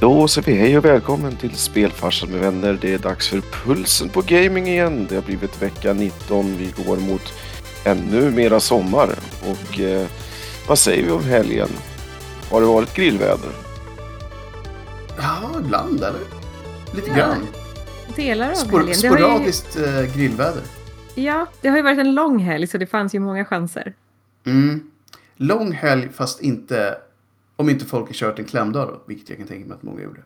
Då säger vi hej och välkommen till Spelfarsan med vänner. Det är dags för Pulsen på Gaming igen. Det har blivit vecka 19. Vi går mot ännu mera sommar. Och eh, vad säger vi om helgen? Har det varit grillväder? Ja, ibland eller? Lite Ja, grann. Delar av Spor helgen. Det har ju, sporadiskt eh, grillväder. ja, det har ju varit en lång helg så det fanns ju många chanser. Mm. Lång helg fast inte... Om inte folk har kört en klämdag då, vilket jag kan tänka mig att många gjorde.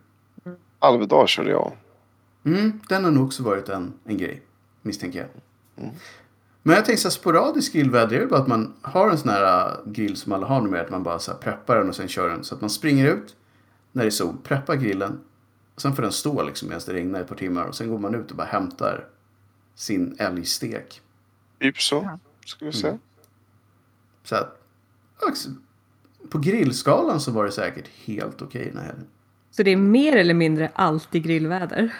Alvedal körde jag. Mm, den har nog också varit en, en grej, misstänker jag. Men jag tänker så här, sporadisk grillväder är det bara att man har en sån här äh, grill som alla har numera. Att man bara så här preppar den och sen kör den. Så att man springer ut när det är sol, preppar grillen. Och sen får den stå liksom medan det regnar ett par timmar. Och sen går man ut och bara hämtar sin älgstek. Typ så, Ja. ska vi säga. Så att, på grillskalan så var det säkert helt okej den här helgen. Så det är mer eller mindre alltid grillväder.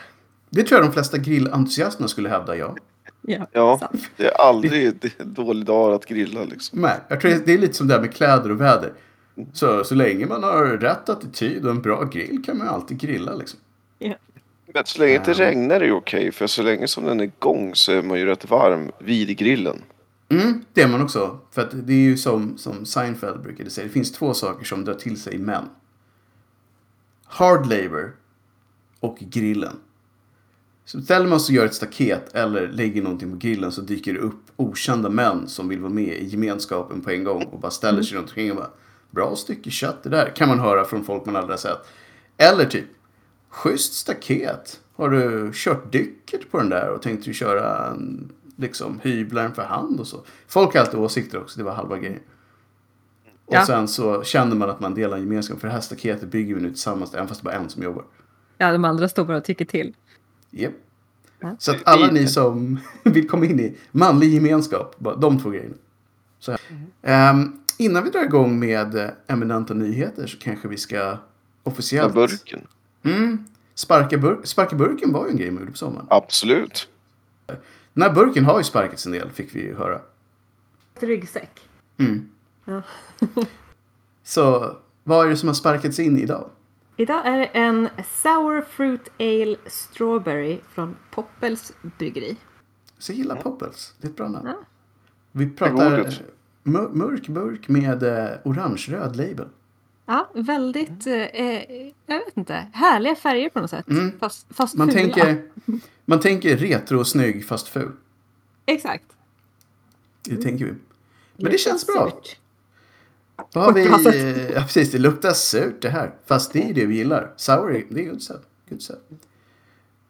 Det tror jag de flesta grillentusiasterna skulle hävda, ja. Ja, Ja, det är aldrig det dålig dag att grilla liksom. Nej, jag tror det är lite som det här med kläder och väder. Så, så länge man har rätt attityd och en bra grill kan man alltid grilla liksom. Ja. Men så länge det inte Ja. regnar är det okej. För så länge som den är igång så är man ju rätt varm vid grillen. Mm, det är man också. För att det är ju som, som Seinfeld brukade säga. Det finns två saker som drar till sig män. Hard labor och grillen. Så ställer man sig och gör ett staket eller lägger någonting på grillen så dyker det upp okända män som vill vara med i gemenskapen på en gång och bara ställer sig runt omkring och bara Bra stycke kött det där kan man höra från folk man aldrig har sett. Eller typ Schysst staket. Har du kört dycket på den där och tänkte du köra en, liksom hyvlaren för hand och så. Folk har alltid åsikter också, det var halva grejen. Och Ja. sen så känner man att man delar en gemenskap. För det här staketet bygger vi nu tillsammans, även fast det bara är en som jobbar. ja, de andra står bara och tycker till. Japp. Ja. Så att alla ni som vill komma in i manlig gemenskap, bara de två grejerna. Så här. Ehm, innan vi drar igång med eh, eminenta nyheter så kanske vi ska officiellt... burken. Mm, sparka, bur- sparka burken var ju en grej man gjorde på sommaren. Absolut. Den här burken har ju sparkats en del, fick vi ju höra. Ryggsäck. Mm. Ja. Så vad är det som har sparkats in idag? Idag är det en Sour Fruit Ale Strawberry från Poppels bryggeri. Så jag gillar Poppels, det är ett bra namn. Ja. Vi pratar mörk burk med eh, orange-röd label. Ja, väldigt, eh, jag vet inte, härliga färger på något sätt. Mm. Fast, fast Man fula. tänker, man tänker retro och snygg fast ful. Exakt. Det tänker vi. Men det känns bra. Surt. Vad har vi? Ja, precis. Det luktar surt det här. Fast det är det vi gillar. Sour, är- det är good stuff. Good stuff.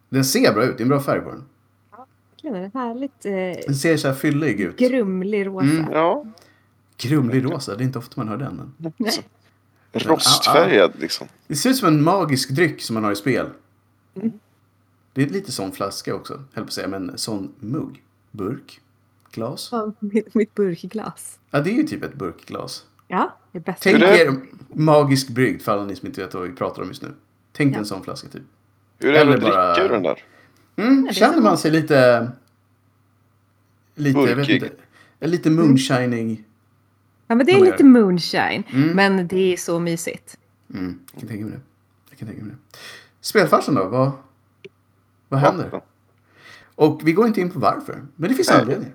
Den ser bra ut. Det är en bra färg på den. Verkligen, en härligt eh, Den ser så här fyllig ut. grumlig rosa. Mm. Ja, Grumlig rosa. Det är inte ofta man hör den. Men. Nej. Rostfärgad liksom. Det ser ut som en magisk dryck som man har i spel. Det är lite sån flaska också. Höll på att säga. Men sån mugg. Burk. Glas. Ja, mitt, mitt burkglas. Ja, det är ju typ ett burkglas. Ja, det är bäst. Tänk är- er magisk brygd för alla ni som inte vet vad vi pratar om just nu. Tänk Ja. en sån flaska typ. Hur är det Eller att dricka bara- ur den där? Mm, det är känner man sig lite... Lite, jag vet Burkig. inte. Lite moonshining. Ja, men det är lite moonshine. Mm. Men det är så mysigt. Mm, jag kan tänka mig det. Jag kan tänka mig det. Spelfarsen då? Vad, vad händer? Ja. Och vi går inte in på varför. Men det finns Nej. anledning.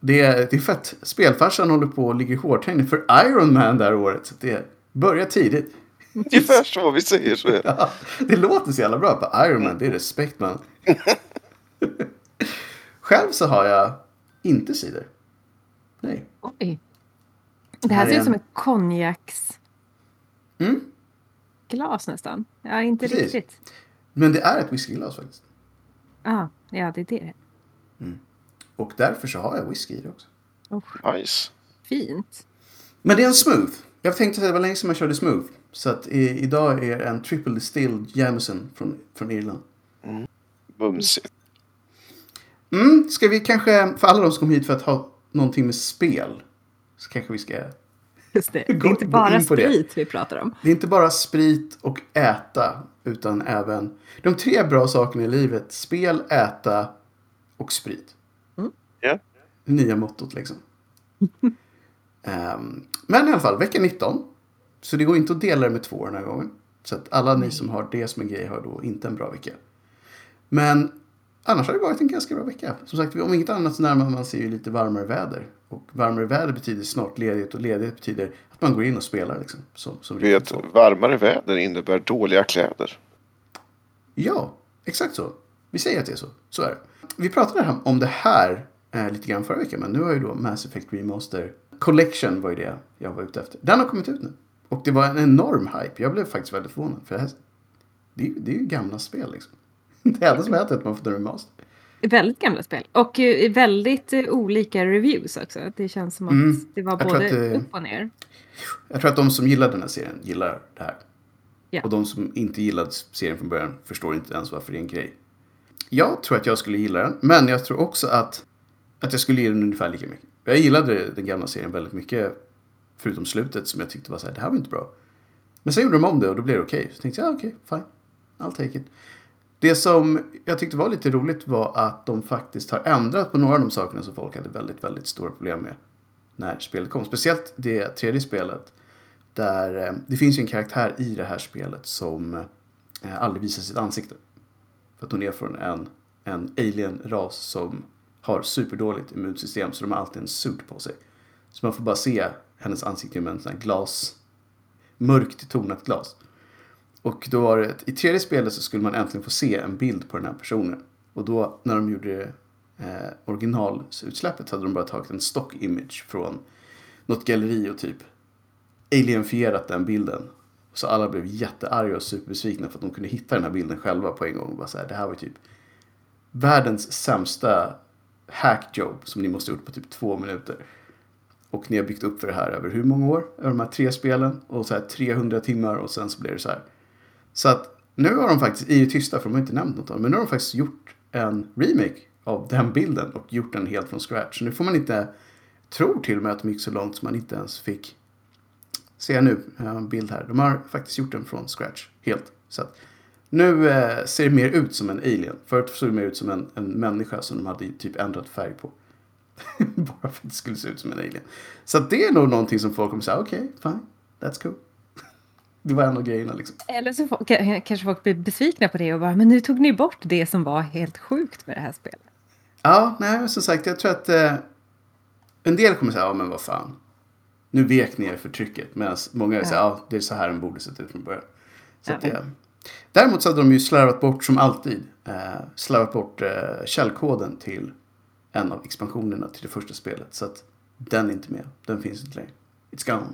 Det är, det är för att spelfarsan håller på och ligger i hårdträning för Iron Man det här året. Så det börjar tidigt. Ungefär så vi säger så. Ja, det låter så jävla bra på Iron Man. Det är respekt man. Själv så har jag inte cider. Nej. Oj. Det här Här är ser ut en- som ett konjaksglas Mm. nästan. Ja, inte Precis. riktigt. Men det är ett whiskyglas faktiskt. Ah, ja, det är det. Och därför så har jag whisky i det också. Oh, Nice. fint. Men det är en smooth. Jag tänkte att det var länge sedan man körde smooth. Så att i, idag är det en triple distilled Jameson från, från Irland. Bumsigt. Mm, ska vi kanske, för alla de som kom hit för att ha någonting med spel. Så kanske vi ska... Just det. Det är inte bara det. sprit vi pratar om. Det är inte bara sprit och äta. Utan även de tre bra sakerna i livet. Spel, äta och sprit. Ja. Det nya mottot liksom. Ehm, men i alla fall, vecka 19. Så det går inte att dela det med två den här gången. Så att alla ni som har det som en grej har då inte en bra vecka. Men annars har det varit en ganska bra vecka. Som sagt, om inget annat så närmar man sig ju lite varmare väder. Och varmare väder betyder snart ledighet och ledighet betyder att man går in och spelar liksom. Som, som vet, varmare väder innebär dåliga kläder. Ja, exakt så. Vi säger att det är så. Så är det. Vi pratade här om det här eh, lite grann förra veckan. Men nu har ju då Mass Effect Remaster Collection var ju det jag var ute efter. Den har kommit ut nu. Och det var en enorm hype. Jag blev faktiskt väldigt förvånad. För det, här, det, är, det är ju gamla spel liksom. Det enda som är att man fått en remaster. Väldigt gamla spel. Och eh, väldigt eh, olika reviews också. Det känns som att Mm. det var Jag både att, eh, upp och ner. Jag tror att de som gillar den här serien gillar det här. Ja. Och de som inte gillade serien från början förstår inte ens varför det är en grej. Jag tror att jag skulle gilla den, men jag tror också att, att jag skulle gilla den ungefär lika mycket. Jag gillade den gamla serien väldigt mycket, förutom slutet som jag tyckte var så här, det här var inte bra. Men sen gjorde de om det och då blev det okej. Så tänkte jag, ja, okej, fine. I'll take it. Det som jag tyckte var lite roligt var att de faktiskt har ändrat på några av de sakerna som folk hade väldigt, väldigt stora problem med när spelet kom. Speciellt det tredje spelet. Där eh, det finns ju en karaktär i det här spelet som eh, aldrig visar sitt ansikte. För att hon är från en, en alien-ras som har superdåligt immunsystem så de har alltid en suit på sig. Så man får bara se hennes ansikte med en sån här glas, mörkt tonat glas. Och då var det, i tredje spelet så skulle man äntligen få se en bild på den här personen. Och då när de gjorde eh, originalutsläppet hade de bara tagit en stock image från något galleri och typ alienfierat den bilden. Så alla blev jättearga och superbesvikna för att de kunde hitta den här bilden själva på en gång. Och bara så här, det här var typ världens sämsta hackjobb som ni måste ha gjort på typ två minuter. Och ni har byggt upp för det här över hur många år? Över de här tre spelen och så här 300 timmar och sen så blir det så här. Så att nu har de faktiskt, i det tysta för de har inte nämnt något om men nu har de faktiskt gjort en remake av den bilden och gjort den helt från scratch. Så nu får man inte, tror till och med att de gick så långt som man inte ens fick se nu, jag har en bild här. De har faktiskt gjort den från scratch, helt. Så att nu eh, ser det mer ut som en alien. Förut såg det mer ut som en, en människa som de hade typ ändrat färg på. Bara för att det skulle se ut som en alien. Så att det är nog någonting som folk kommer säga, ah, okej, fine, that's cool det var en av grejerna liksom. Eller så folk, kanske folk blir besvikna på det och bara, men nu tog ni bort det som var helt sjukt med det här spelet. Ja, nej, som sagt, jag tror att eh, en del kommer säga, ja men vad fan. Nu vek ni er för trycket. Medan många säger, ja det är så här den borde sett ut från början. Så Ja, att, det, däremot så hade de ju slarvat bort, som alltid, eh, slarvat bort eh, källkoden till en av expansionerna till det första spelet. Så att den är inte med. Den finns inte längre. It's gone.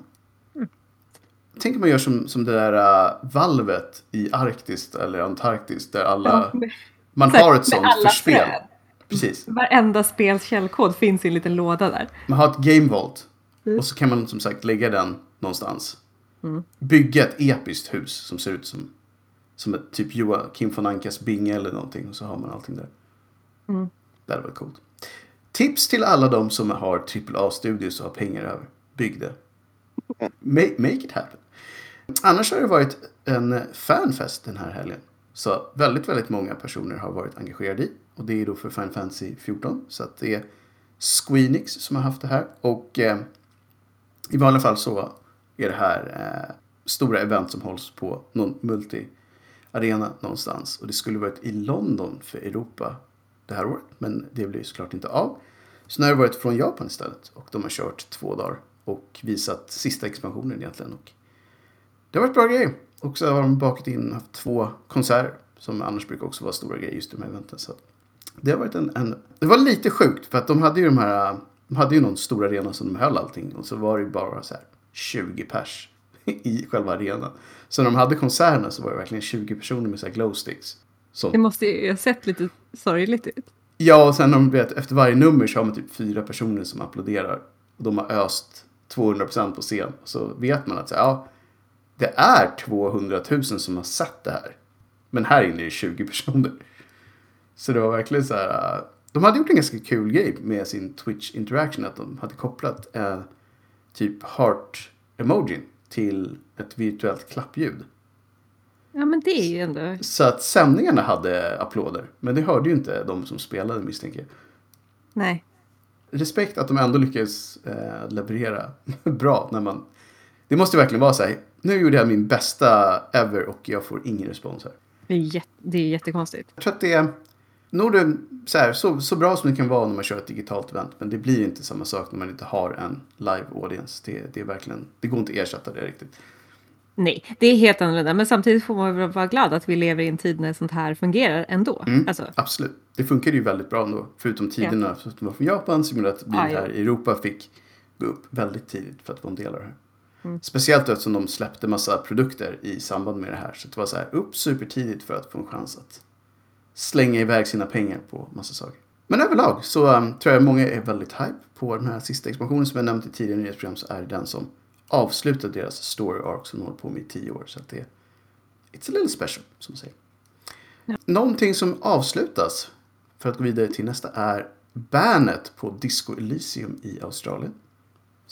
Tänk om man gör som, som det där uh, valvet i Arktis eller Antarktis där alla... Ja, man så har ett sånt för spel. träd. Precis. Varenda spels källkod finns i en liten låda där. Man har ett game vault. Mm. Och så kan man som sagt lägga den någonstans. Bygga ett episkt hus som ser ut som, som ett typ Joakim von Ankas binge eller någonting. Och så har man allting där. Mm. Det hade varit coolt. Tips till alla de som har AAA-studios och har pengar över. Bygg det. Make, make it happen. Annars har det varit en fanfest den här helgen. Så väldigt, väldigt många personer har varit engagerade i. Och det är då för Final Fantasy 14. Så att det är Squeenix som har haft det här. Och eh, i vanliga fall så är det här eh, stora event som hålls på någon multi-arena någonstans. Och det skulle varit i London för Europa det här året. Men det blir såklart inte av. Så nu har det varit från Japan istället. Och de har kört två dagar. Och visat sista expansionen egentligen. Och det har varit bra grejer. Och så har de bakat in haft två konserter. Som annars brukar också vara stora grejer just i de här eventen. Så det har varit en, en... Det var lite sjukt för att de hade ju de här... De hade ju någon stor arena som de höll allting. Och så var det ju bara så här 20 pers i själva arenan. Så när de hade konserterna så var det verkligen 20 personer med så här glowsticks. Som Det måste ju ha sett lite sorgligt ut. Ja, och sen de vet, efter varje nummer så har man typ fyra personer som applåderar. Och de har öst 200% på scen. Så vet man att så, här, ja, det är 200 000 som har sett det här. Men här inne är det 20 personer. Så det var verkligen så här. De hade gjort en ganska kul grej med sin Twitch interaction. Att de hade kopplat eh, typ heart-emojin till ett virtuellt klappljud. Ja, men det är ju ändå... Så att sändningarna hade applåder. Men det hörde ju inte de som spelade misstänker jag. Nej. respekt att de ändå lyckades eh, leverera bra när man... Det måste verkligen vara så här. Nu gjorde jag min bästa ever och jag får ingen respons här. Det är, jätte, det är jättekonstigt. Jag tror att det är nog det, så, här, så, så bra som det kan vara när man kör ett digitalt event. Men det blir inte samma sak när man inte har en live audience. Det, det, är verkligen, det går inte att ersätta det riktigt. Nej, det är helt annorlunda. Men samtidigt får man väl vara glad att vi lever i en tid när sånt här fungerar ändå. Mm. Alltså, Absolut. Det funkade ju väldigt bra ändå. Förutom tiderna ja. som var från Japan som gjorde att vi Ah, ja. här i Europa fick gå upp väldigt tidigt för att få en del av det här. Mm. Speciellt eftersom de släppte massa produkter i samband med det här. Så det var så här upp supertidigt för att få en chans att slänga iväg sina pengar på massa saker. Men överlag så um, tror jag många är väldigt hype på den här sista expansionen som jag nämnt i tidigare nyhetsprogram så är det den som avslutar deras story arc som de håller på med i tio år. Så att det är It's a little special, som man säger. Någonting som avslutas för att gå vidare till nästa är bandet på Disco Elysium i Australien.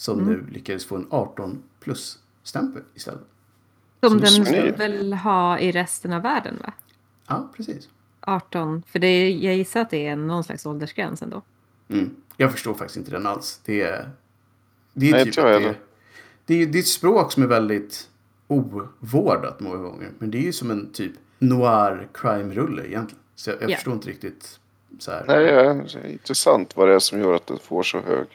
Som nu lyckades få en 18 plus-stämpel istället. som som den väl ha i resten av världen va? Ja, precis. 18, för det är, jag gissar att det är någon slags åldersgräns ändå. Mm. Jag förstår faktiskt inte den alls. Det är, det är Nej, typ inte jag det, är, det, är, det är ett språk som är väldigt ovårdat många gånger. Men det är ju som en typ noir crime-rulle egentligen. Så jag, jag Ja. förstår inte riktigt så här. Nej, det är intressant vad det är som gör att den får så hög.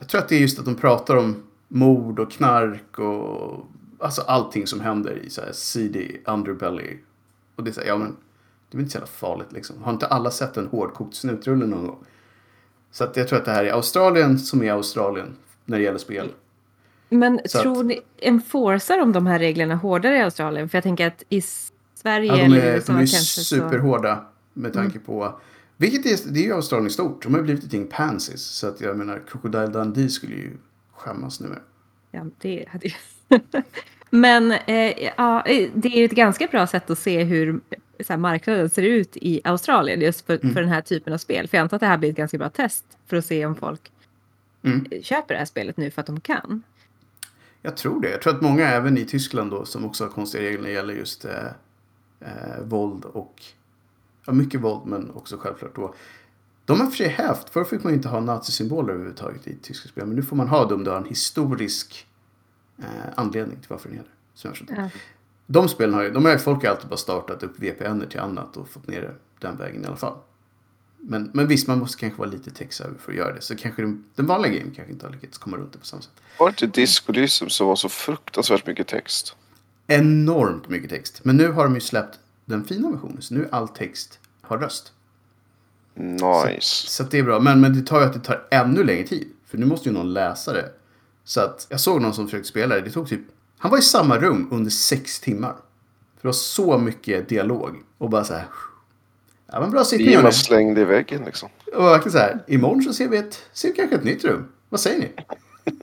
Jag tror att det är just att de pratar om mord och knark och alltså allting som händer i så här seedy underbelly. Och det är så här, ja men det är väl inte så jävla farligt liksom. Har inte alla sett en hårdkokt snutrulle någon gång? Så att jag tror att det här är Australien som är Australien när det gäller spel. Men Så att- tror ni, enforcar de de här reglerna hårdare i Australien? För jag tänker att i Sverige Ja, de eller är, USA de är kanske så... Mm. superhårda med tanke på vilket är, det är ju Australien stort. De har ju blivit ett gäng pansies. Så att jag menar, Crocodile Dundee skulle ju skämmas nu. Ja, det hade ju... Men eh, ja, eh, det är ju ett ganska bra sätt att se hur så här, marknaden ser ut i Australien just för, Mm. för den här typen av spel. För jag antar att det här blir ett ganska bra test för att se om folk Mm. eh, köper det här spelet nu för att de kan. Jag tror det. Jag tror att många även i Tyskland då som också har konstiga regler när det gäller just eh, eh, våld och ja, mycket våld men också självklart då. De har för sig hävt. Förr fick man ju inte ha nazisymboler överhuvudtaget i tyska spel. Men nu får man ha dem då en historisk eh, anledning till varför den jag förstår. Ja. De spelen har ju, de har ju folk har alltid bara startat upp VPN till annat och fått ner det den vägen i alla fall. Men, men visst, man måste kanske vara lite tech-savvy för att göra det. Så kanske den, den vanliga gamen kanske inte har lyckats komma runt det på samma sätt. Var det inte Disco som var så fruktansvärt mycket text? enormt mycket text. Men nu har de ju släppt den fina versionen. Så nu all text har röst. Nice. Så att det är bra. Men, men det tar ju att det tar ännu längre tid. För nu måste ju någon läsa det. Så att jag såg någon som försökte spela det. Det tog typ... Han var i samma rum under sex timmar. För det var så mycket dialog. Och bara så här... Ja men bra sittning Bilarna hörni. slängde i väggen liksom. Och verkligen så här. Imorgon så ser vi, ett, ser vi kanske ett nytt rum. Vad säger ni?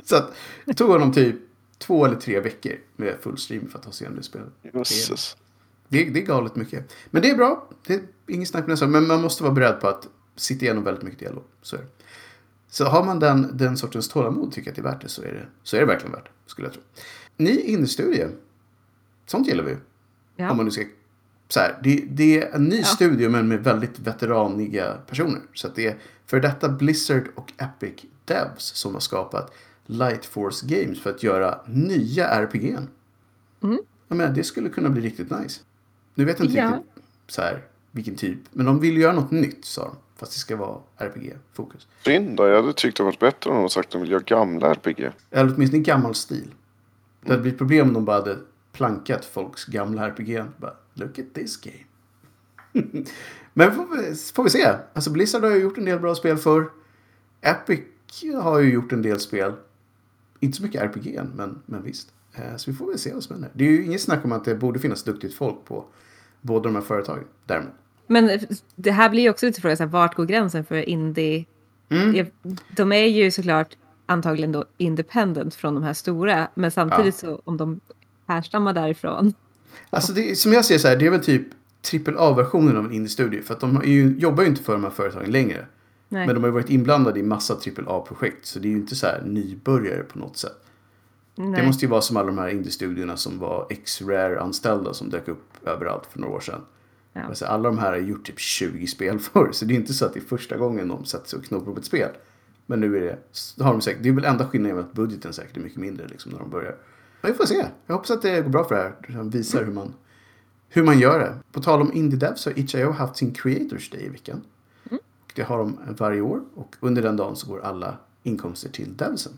så att det tog honom typ två eller tre veckor med full stream för att ta sig igenom det spelet. Jösses. Det, det är galet mycket. Men det är bra. Det är inget snack med det. Men man måste vara beredd på att sitta igenom väldigt mycket dialog. Så är det. Så har man den, den sortens tålamod tycker jag att det är värt det så är det, så är det verkligen värt det. Skulle jag tro. Ny innestudie. Sånt gillar vi. Ja. Om man nu ska... Så här, det, det är en ny studio men med väldigt veteraniga personer. Så det är för detta Blizzard och Epic Devs som har skapat Light Force Games för att göra nya RPG'n. Mm. Jag menar, det skulle kunna bli riktigt nice. Nu vet jag inte Ja. riktigt så här, vilken typ. Men de vill göra något nytt sa de. Fast det ska vara RPG-fokus. Synd då. Jag hade tyckt det varit bättre om de sagt att de vill göra gamla RPG. Eller åtminstone gammal stil. Det hade blivit problem om de bara hade plankat folks gamla RPG. Bara, look at this game. Men får vi, får vi se. Alltså Blizzard har ju gjort en del bra spel för. Epic har ju gjort en del spel. Inte så mycket RPG men, men visst. Eh, Så vi får väl se vad som händer. Det är ju inget snack om att det borde finnas duktigt folk på båda de här företagen. Däremot. Men det här blir ju också lite fråga, så här, vart går gränsen för indie? Mm. De är ju såklart antagligen då independent från de här stora, men samtidigt så om de härstammar därifrån. Alltså det, som jag ser så här, det är väl typ AAA-versionen av en indie-studio. För att de ju, jobbar ju inte för de här företagen längre. Nej. Men de har ju varit inblandade i massa AAA-projekt. Så det är ju inte så här nybörjare på något sätt. Nej. Det måste ju vara som alla de här indie-studierna som var X-Rare-anställda som dök upp överallt för några år sedan. Ja. Alltså, alla de här har gjort typ 20 spel förr. Så det är inte så att det är första gången de sätter sig och knåpar på ett spel. Men nu är det, har de säkert, det är väl enda skillnaden att budgeten säkert är mycket mindre liksom när de börjar. Ja, vi får se. Jag hoppas att det går bra för det här. De visar hur man, hur man gör det. På tal om Indie Dev så har itch.io haft sin Creators Day i veckan. Mm. Det har de varje år. Och under den dagen så går alla inkomster till devsen.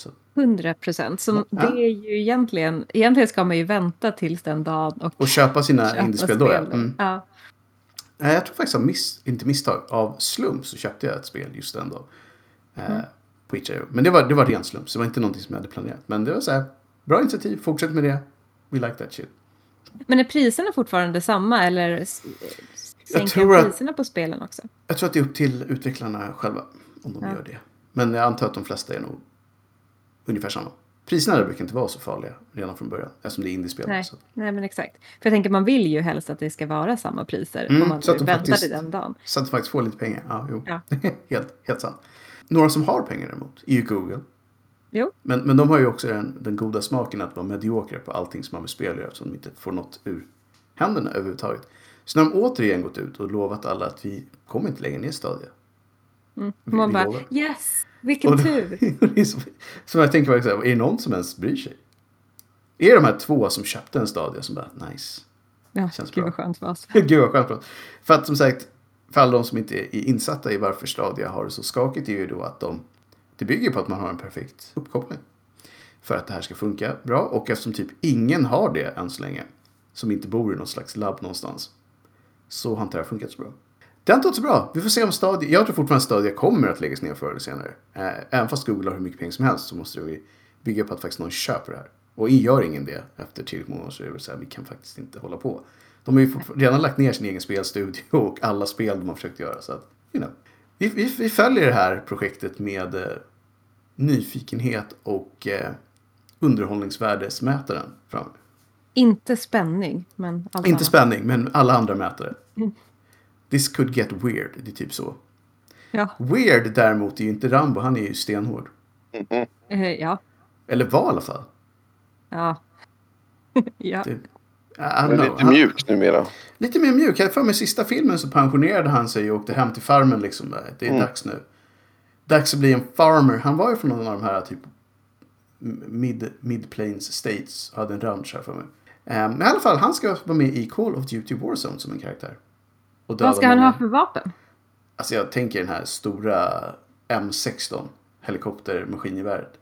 Så, 100 procent. Ja. det är ju egentligen, egentligen ska man ju vänta tills den dagen och och köpa sina indiespel då. Ja. Mm. Ja. Jag tror faktiskt av miss, inte misstag, av slump så köpte jag ett spel just den dagen. Eh, Mm. På itch.io. Men det var, det var ren slump, så det var inte någonting som jag hade planerat. Men det var så här, bra initiativ, fortsätt med det. We like that shit. Men är priserna fortfarande samma eller sänker priserna på spelen också? Jag tror att det är upp till utvecklarna själva om de Ja. gör det. Men jag antar att de flesta är nog ungefär samma. Priserna där brukar inte vara så farliga redan från början eftersom det är indiespel. Nej, Så. nej, men exakt. För jag tänker man vill ju helst att det ska vara samma priser Mm, om man så att de väntar faktiskt- till den dagen. så att de faktiskt får lite pengar. Ja, jo. Ja. helt, helt sant. Några som har pengar däremot är ju Google. Jo, Men, men de har ju också den, den goda smaken att vara mediokra på allting som har med spel att göra. Så de inte får något ur händerna överhuvudtaget. Så när de återigen gått ut och lovat alla att vi kommer inte lägga ner Stadia. mm. Vi- man bara lovar. yes, vilken Och tur. det är så, så jag tänker är det någon som ens bryr sig? Är det de här två som köpte en Stadia som bara nice? Ja, Känns gud bra. vad skönt för oss. Gud vad skönt. för oss. För att som sagt, för alla de som inte är insatta i varför Stadia har det så skakigt är ju då att de, det bygger på att man har en perfekt uppkoppling. För att det här ska funka bra och eftersom typ ingen har det än så länge, som inte bor i någon slags labb någonstans, så har inte det här funkat så bra. Det har inte gått så bra. Vi får se om Stadia, jag tror fortfarande att Stadia kommer att läggas ner förr eller senare. Eh, Även fast Google har hur mycket pengar som helst så måste vi bygga på att faktiskt någon köper det här. Och gör ingen det efter tillräckligt många år så är det väl så här, vi kan faktiskt inte hålla på. De har ju redan lagt ner sin egen spelstudio och alla spel de har försökt göra. Så att, you know. vi, vi, vi följer det här projektet med eh, nyfikenhet och eh, underhållningsvärdesmätaren fram. Inte spänning, men allt Inte spänning, men alla andra mätare. Mm. This could get weird, det är typ så. Ja, Weird däremot är ju inte Rambo, han är ju stenhård. eh, ja, Eller var i alla fall. ja. ja. Det, I Han är lite mjuk numera. Lite mer mjuk. Jag för mig sista filmen så pensionerade han sig och åkte hem till farmen liksom. Det är Mm. dags nu. Dags att bli en farmer. Han var ju från någon av de här typ mid, mid plains states. Hade en ranch här för mig. Um, men i alla fall, han ska vara med i Call of Duty Warzone som en karaktär. Och Vad ska han många- ha för vapen? Alltså jag tänker den här stora M16 helikoptermaskingeväret.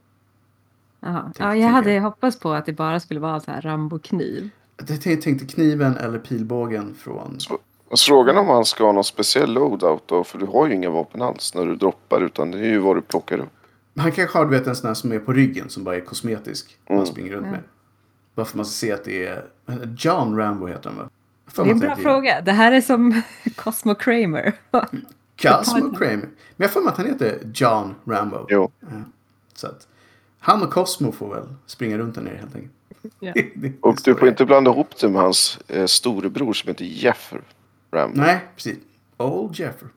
Jaha. Tänk- Ja, jag hade jag. hoppats på att det bara skulle vara så här Rambo-kniv. Jag tänkte- kniven eller pilbågen från... Så, och frågan om han ska ha någon speciell loadout då. För du har ju inga vapen alls när du droppar. Utan det är ju vad du plockar upp. Han kanske har du vet, en sån här som är på ryggen som bara är kosmetisk. Man Mm. springer runt Ja. med. Bara för att man ska se att det är... John Rambo heter han va? Det är en bra fråga. Det här är som Cosmo Kramer. Cosmo Kramer. Men jag för mig att han heter John Rambo. Jo. Så att han och Cosmo får väl springa runt där nere helt enkelt. Ja. Och du får inte blanda ihop det med hans eh, storebror som heter Jeff Rambo. Nej, precis. Old Jeffer.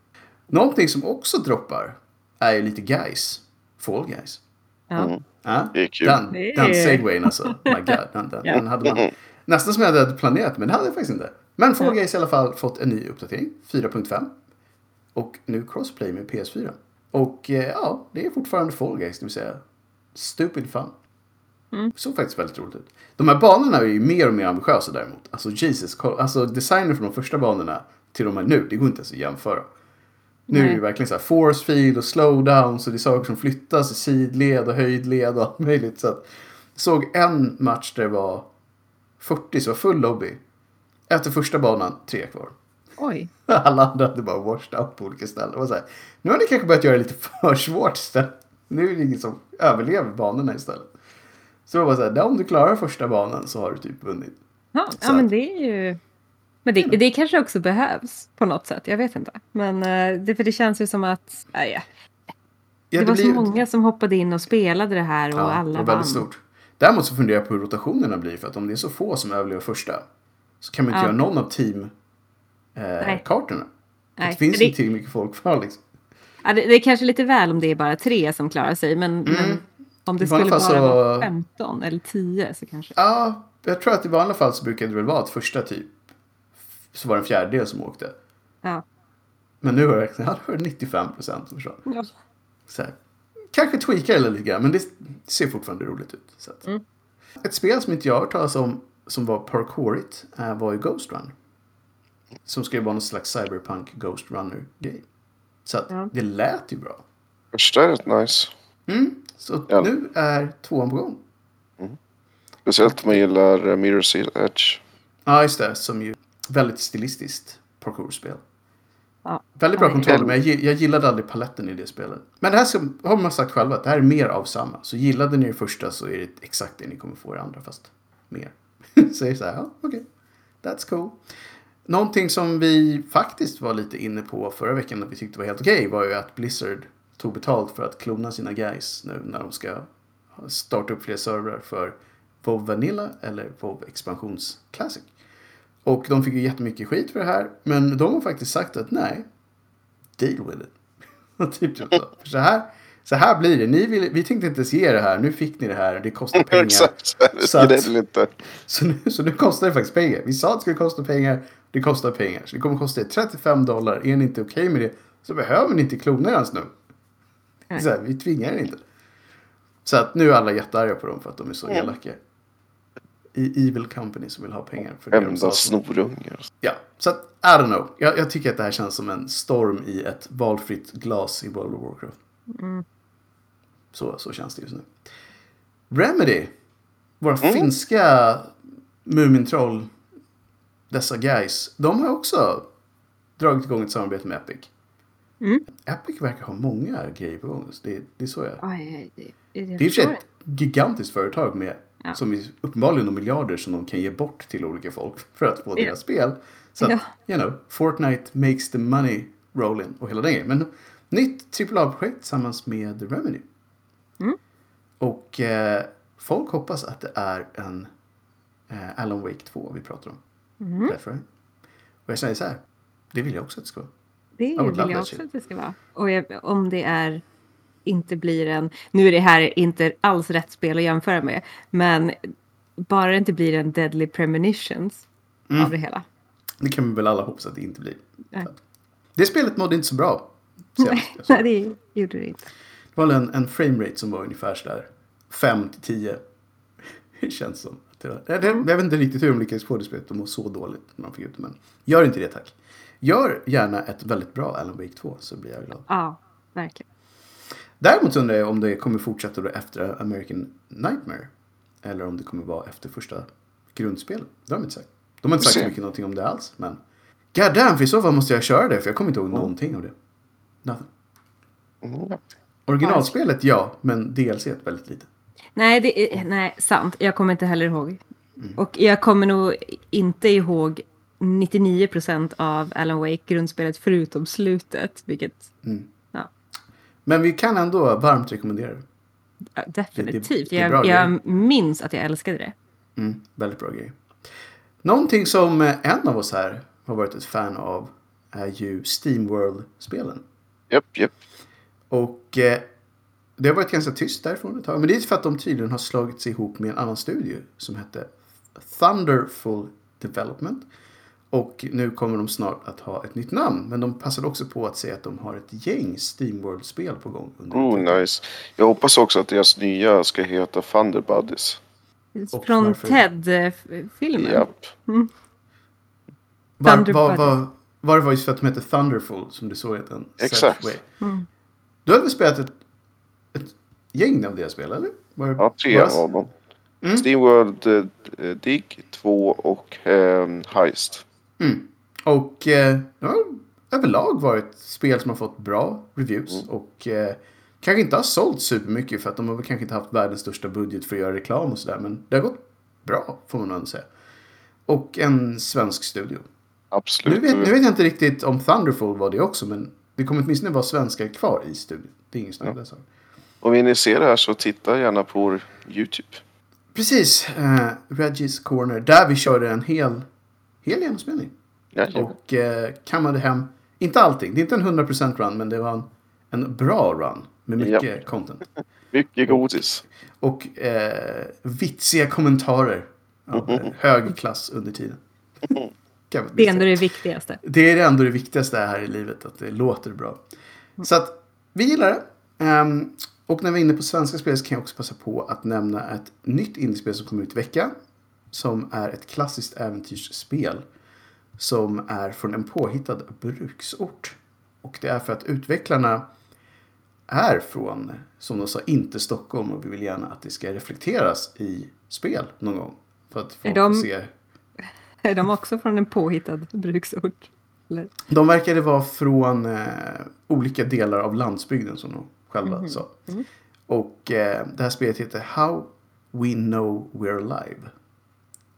Någonting som också droppar är ju lite guys. Fall guys. Ja. Mm. Ja, Det är kul. Den, den segwayen alltså. My God. Den, den, Ja. den hade man nästan som jag hade planerat, men det hade jag faktiskt inte. Men Fall. Guys i alla fall fått en ny uppdatering, 4.5. Och nu crossplay med PS4. Och eh, ja, det är fortfarande Fall Guys, det vill säga stupid fun. Mm. Såg faktiskt väldigt roligt ut. De här banorna är ju mer och mer ambitiösa däremot. Alltså Jesus, alltså designen från de första banorna till de här nu, det går inte ens att jämföra. Nu är det verkligen så här force field och slowdown så det är saker som flyttas i sidled och höjdled och allt möjligt. Så att, såg en match där det var 40 så full lobby. Efter första banan, tre kvar. Oj. Alla andra hade bara washed out på olika ställen. Det var så här, nu har ni kanske börjat göra det lite för svårt istället. Nu är det ingen som överlever banorna istället. Så det var så här, om du klarar första banan så har du typ vunnit. Ja, Så ja men det är ju... Men det, det kanske också behövs på något sätt. Jag vet inte. Men eh, det, för det känns ju som att... Ja, ja. Ja, det var blir- så många som hoppade in och spelade det här och Ja, alla det var vann. stort. Däremot så funderar jag på hur rotationerna blir. För att om det är så få som överlever första. Så kan man inte Ja. göra någon av teamkartorna. Eh, det finns det- inte tillräckligt mycket folk kvar liksom. Ja, det, det är kanske lite väl om det är bara tre som klarar sig. Men, men om det skulle fall så- vara 15 eller 10 så kanske... Ja, jag tror att i vanliga fall så brukar det väl vara att första typ. Så var det en fjärdedel som åkte. Ja. Men nu har det verkligen ja, det var 95 procent som försvann. Ja. Så här. Kanske tweakar det lite grann men det, det ser fortfarande roligt ut. Så att. Mm. Ett spel som inte jag har hört talas om som var parkourigt eh, var ju Ghost Run. Som ska ju vara någon slags cyberpunk Ghost Runner-grej. Så att Ja. det lät ju bra. Första är rätt nice. Mm. Så Ja. nu är tvåan på gång. Speciellt om man gillar Mirror's Edge. Ja, just det. Som ju väldigt stilistiskt parkourspel. Ja. Väldigt bra kontroll, men jag, jag gillade aldrig paletten i det spelet. Men det här ska, har man sagt själva, att det här är mer av samma. Så gillade ni det första så är det exakt det ni kommer få i det andra, fast mer. så är det så här, ja, okej. That's cool. Någonting som vi faktiskt var lite inne på förra veckan och vi tyckte var helt okej var ju att Blizzard tog betalt för att klona sina guys nu när de ska starta upp fler servrar för WoW Vanilla eller WoW Expansions Classic. Och de fick ju jättemycket skit för det här. Men de har faktiskt sagt att nej, deal with it. typ så. För så, här, så här blir det. Ni vill, vi tänkte inte ens ge det här. Nu fick ni det här. Det kostar pengar. Exakt, så att- det är inte. Så nu, så nu kostar det faktiskt pengar. Vi sa att det skulle kosta pengar. Det kostar pengar. Så det kommer kosta er 35 dollar. Är ni inte okej med det så behöver ni inte klona er ens nu. Det är Så här, vi tvingar er inte. Så att nu är alla jättearga på dem för att de är så elaka. I Evil Company som vill ha pengar. För de Enda att- snorungar. Ja, så att, I don't know. Jag, jag tycker att det här känns som en storm i ett valfritt glas i World of Warcraft. Så, så känns det just nu. Remedy. Våra finska Mumintroll. Dessa guys. De har också dragit igång ett samarbete med Epic. Mm. Epic verkar ha många grejer på gång. Det, det är så jag... Oj, det, det, Det är ett gigantiskt företag med Ja. som är uppenbarligen de miljarder som de kan ge bort till olika folk för att få Ja. deras spel. Så att, you know, Fortnite makes the money rolling och hela den grejen. Men nytt AAA-projekt tillsammans med Remedy. Mm. Och eh, folk hoppas att det är en eh, Alan Wake 2 vi pratar om. Mm. Därför. Och jag säger så här, det vill jag också att det ska vara. Det vill jag också att det ska vara. Och jag, om det är inte blir en... Nu är det här inte alls rätt spel att jämföra med. Men bara det inte blir en Deadly Premonitions Mm. av det hela. Det kan vi väl alla hoppas att det inte blir. Nej. Det spelet mådde inte så bra. Nej, det. gjorde det inte. Det var en, en framerate som var ungefär sådär 5 till 10. Det känns som. Att det var, jag, jag vet inte riktigt hur de lyckades få det spelet att må så dåligt när man fick ut det. Men gör inte det tack. Gör gärna ett väldigt bra Alan Wake 2 så blir jag glad. Ja, verkligen. Däremot undrar jag om det kommer fortsätta då efter American Nightmare. Eller om det kommer vara efter första grundspelet. Det har de inte sagt. De har inte sagt så mycket någonting om det alls. Men God damn, för i så fall måste jag köra det. För jag kommer inte ihåg någonting av det. Nothing. Mm. Originalspelet ja, men DLC väldigt lite. Nej, det är, nej, sant. Jag kommer inte heller ihåg. Mm. Och jag kommer nog inte ihåg 99 procent av Alan Wake grundspelet förutom slutet. Vilket, Mm. Men vi kan ändå varmt rekommendera det. ja, definitivt. det är bra jag, jag minns att jag älskade det. Mm, väldigt bra grej. Någonting som eh, en av oss här har varit ett fan av är ju Steamworld-spelen. Japp, japp. Och eh, det har varit ganska tyst därifrån ett tag. Men det är för att de tydligen har slagit sig ihop med en annan studio som hette Thunderful Development. Och nu kommer de snart att ha ett nytt namn. Men de passade också på att säga att de har ett gäng Steamworld-spel på gång. Under Oh, nice. Jag hoppas också att deras nya ska heta Thunder Buddies. Och Från varför? Ted-filmen. Japp. Var, Thunder var, Buddies. var, var det var just för att de hette Thunderful som du såg den? Exakt. Mm. Du hade väl spelat ett, ett gäng av deras spel, eller? Var, Ja, tre var av dem. Mm. Steamworld eh, Dig 2 och eh, Heist. Mm. Och eh, det har överlag varit spel som har fått bra reviews. Och eh, kanske inte har sålt supermycket för att de har väl kanske inte haft världens största budget för att göra reklam och sådär. Men det har gått bra, får man ändå säga. Och en svensk studio. Nu Absolut. vet, nu vet jag inte riktigt om Thunderful var det också, men det kommer åtminstone vara svenskar kvar i studion. Det är ingen snack Ja. Om ni ser det här så titta gärna på vår YouTube. Precis, eh, Regis Corner, där vi körde en hel, hel genomspelning. Och eh, kammade hem, inte allting, det är inte en 100% run, men det var en, en bra run. Med mycket content. Mycket godis. Och eh, vitsiga kommentarer av eh, hög klass under tiden. Man Det är ändå det viktigaste. det är ändå det viktigaste här i livet, att det låter bra. Så att vi gillar det. Ehm, Och när vi är inne på svenska spel så kan jag också passa på att nämna ett nytt indiespel som kommer ut i veckan. Som är ett klassiskt äventyrsspel. Som är från en påhittad bruksort. Och det är för att utvecklarna är från, som de sa, inte Stockholm och vi vill gärna att det ska reflekteras i spel någon gång. För att folk de- får se. Är de också från en påhittad bruksort? Eller? De verkade vara från eh, olika delar av landsbygden som de själva Mhm. sa. Mm. Och eh, det här spelet heter How We Know We're Alive.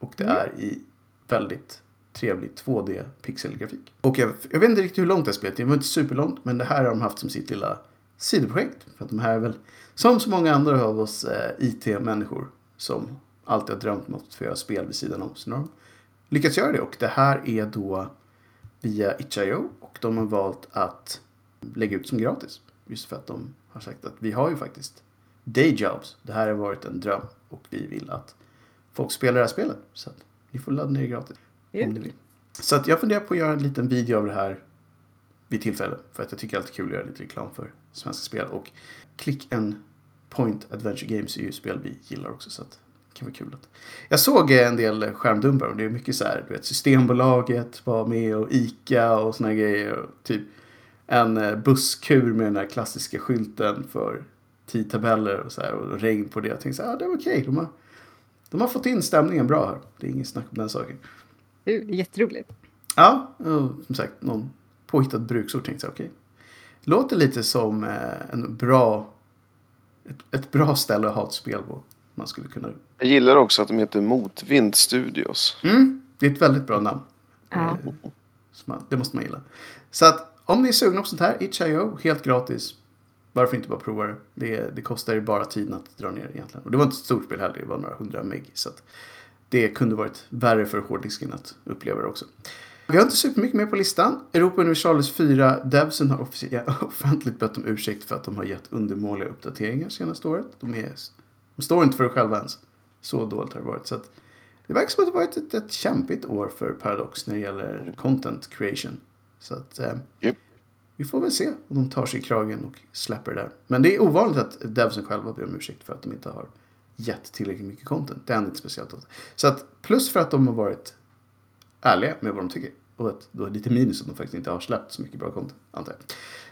Och det Mm. är i väldigt trevlig 2D pixelgrafik. Och jag, jag vet inte riktigt hur långt det här spelet är. Det var inte superlångt. Men det här har de haft som sitt lilla sidoprojekt. För att de här är väl, som så många andra av oss eh, IT-människor. Som alltid har drömt om att få göra spel vid sidan om. Så nu har de lyckats göra det. Och det här är då via itch.io. Och de har valt att lägga ut som gratis. Just för att de har sagt att vi har ju faktiskt dayjobs. Det här har varit en dröm. Och vi vill att folk spelar det här spelet. Så att ni får ladda ner det gratis. Ja. Om ni vill. Så att jag funderar på att göra en liten video av det här vid tillfälle. För att jag tycker det är alltid kul att göra lite reklam för svenska spel. Och Click and Point Adventure Games är ju spel vi gillar också. Så att det kan vara kul. Att... Jag såg eh, en del skärmdumpar och det är mycket så här. Du vet, Systembolaget var med och Ica och såna grejer. Och typ en eh, busskur med den här klassiska skylten för tidtabeller och så här. Och regn på det. Jag tänkte så här, ah, det var okej. De, har, de har fått in stämningen bra här. Det är ingen snack om den saken. Det är jätteroligt. Ja, som sagt någon påhittad bruksort tänkte jag okej. Låter lite som eh, en bra, ett, ett bra ställe att ha ett spel på. Man skulle kunna... Jag gillar också att de heter Motvind Studios. Mm, det är ett väldigt bra namn. Ja. Eh, det måste man gilla. Så att om ni är sugna på sånt här, itch.io, helt gratis. Varför inte bara prova det? Det, det kostar ju bara tiden att dra ner egentligen. Och det var inte ett stort spel heller, det var några hundra meg. Så att det kunde varit värre för hårddisken att uppleva det också. Vi har inte supermycket mer på listan. Europa Universalis 4 Devsen har offentligt bett om ursäkt för att de har gett undermåliga uppdateringar senaste året. De, är, de står inte för det själva ens. Så dåligt har det varit. Så att det verkar som att det varit ett, ett kämpigt år för Paradox när det gäller content creation. Så att eh, yep vi får väl se om de tar sig i kragen och släpper det där. Men det är ovanligt att Devsen själva ber om ursäkt för att de inte har gett tillräckligt mycket content. Det händer inte speciellt ofta. Så att plus för att de har varit ärliga med vad de tycker. Och att då är lite minus att de faktiskt inte har släppt så mycket bra content, antar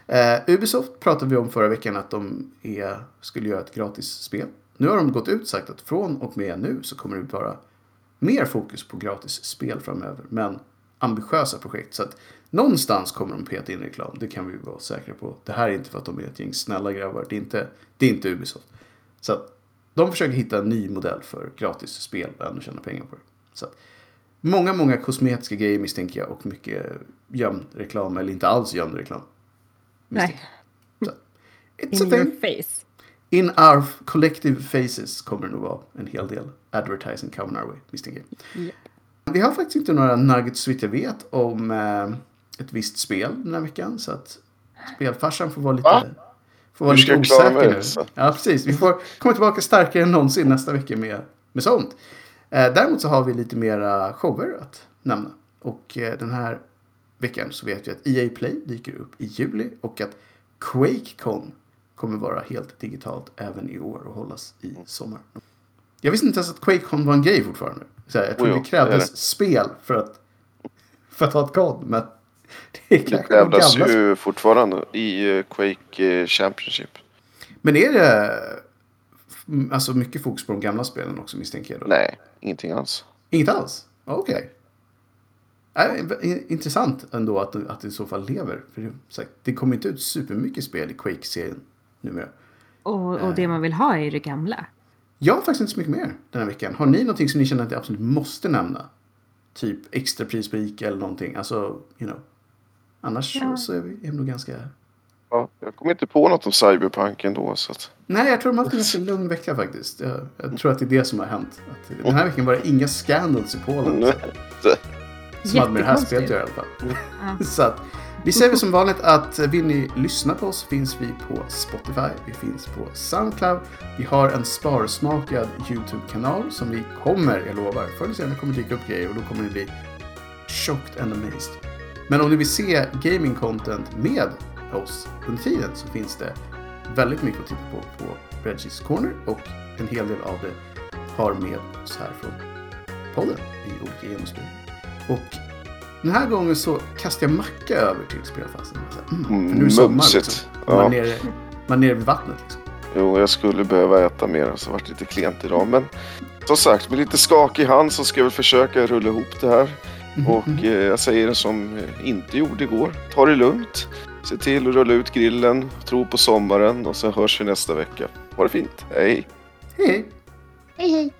jag. Eh, Ubisoft pratade vi om förra veckan att de är, skulle göra ett gratis spel. Nu har de gått ut och sagt att från och med nu så kommer det vara mer fokus på gratis spel framöver. Men ambitiösa projekt. Så att någonstans kommer de peta in reklam. Det kan vi vara säkra på. Det här är inte för att de är ett gäng snälla grabbar. Det är inte, det är inte Ubisoft. Så att de försöker hitta en ny modell för gratis spel och ändå tjäna pengar på det. Så att, många, många kosmetiska grejer misstänker jag och mycket gömd reklam eller inte alls gömd reklam. Nej, Så, it's in a your thing. face. In our collective faces kommer det nog vara en hel del advertising coming our way, misstänker jag. Japp. Vi har faktiskt inte några nuggets så vitt jag vet om eh, ett visst spel den här veckan. Så att spelfarsan får vara lite, Va? får vara lite osäker nu. så? Ja, precis. Vi får komma tillbaka starkare än någonsin nästa vecka med, med sånt. Eh, däremot så har vi lite mera shower att nämna. Och eh, den här veckan så vet vi att EA Play dyker upp i juli och att QuakeCon kommer vara helt digitalt även i år och hållas i sommar. Jag visste inte ens att QuakeCon var en grej fortfarande. Så här, jag trodde Oh, det krävdes det är spel för att, för att ha ett kod. Men det är Det gamla ju fortfarande i eh, Quake eh, Championship. Men är det alltså mycket fokus på de gamla spelen också misstänker jag? Då? Nej, ingenting alls. Inget alls? Okej. Äh, in- intressant ändå att, att det i så fall lever. För det, sagt, det kommer inte ut supermycket spel i Quake-serien numera. Och, och det man vill ha är det gamla. Jag har faktiskt inte så mycket mer den här veckan. Har ni någonting som ni känner att ni absolut måste nämna? Typ extra pris på Ica eller någonting. Alltså, you know. Annars Ja. så är vi, är nog ganska... Ja, jag kommer inte på något om Cyberpunk ändå. Så att... Nej, jag tror de har haft en ganska lugn vecka faktiskt. Jag, jag tror att det är det som har hänt. Att den här veckan var det inga scandals i Polen. Som hade med det här spelet att göra i alla fall. Ja. Så att, vi säger som vanligt att vill ni lyssna på oss finns vi på Spotify, vi finns på Soundcloud, vi har en sparsmakad YouTube-kanal som vi kommer, jag lovar, förr eller senare kommer dyka upp grejer och då kommer ni bli chocked and amazed. Men om ni vill se gaming content med oss under tiden så finns det väldigt mycket att titta på på Reggies Corner och en hel del av det har med oss här från podden i olika genomspel. Och den här gången så kastar jag macka över till spelfasen. Mm, för nu är det sommar liksom. Man, Ja. är nere, man är nere vid vattnet liksom. Jo, jag skulle behöva äta mer så det varit lite klent idag. Men som sagt, med lite skakig hand så ska jag väl försöka rulla ihop det här. Och Mhm. eh, jag säger det som eh, inte gjorde igår. Ta det lugnt. Se till att rulla ut grillen. Tro på sommaren och så hörs vi nästa vecka. Ha det fint. Hej! Hej hej!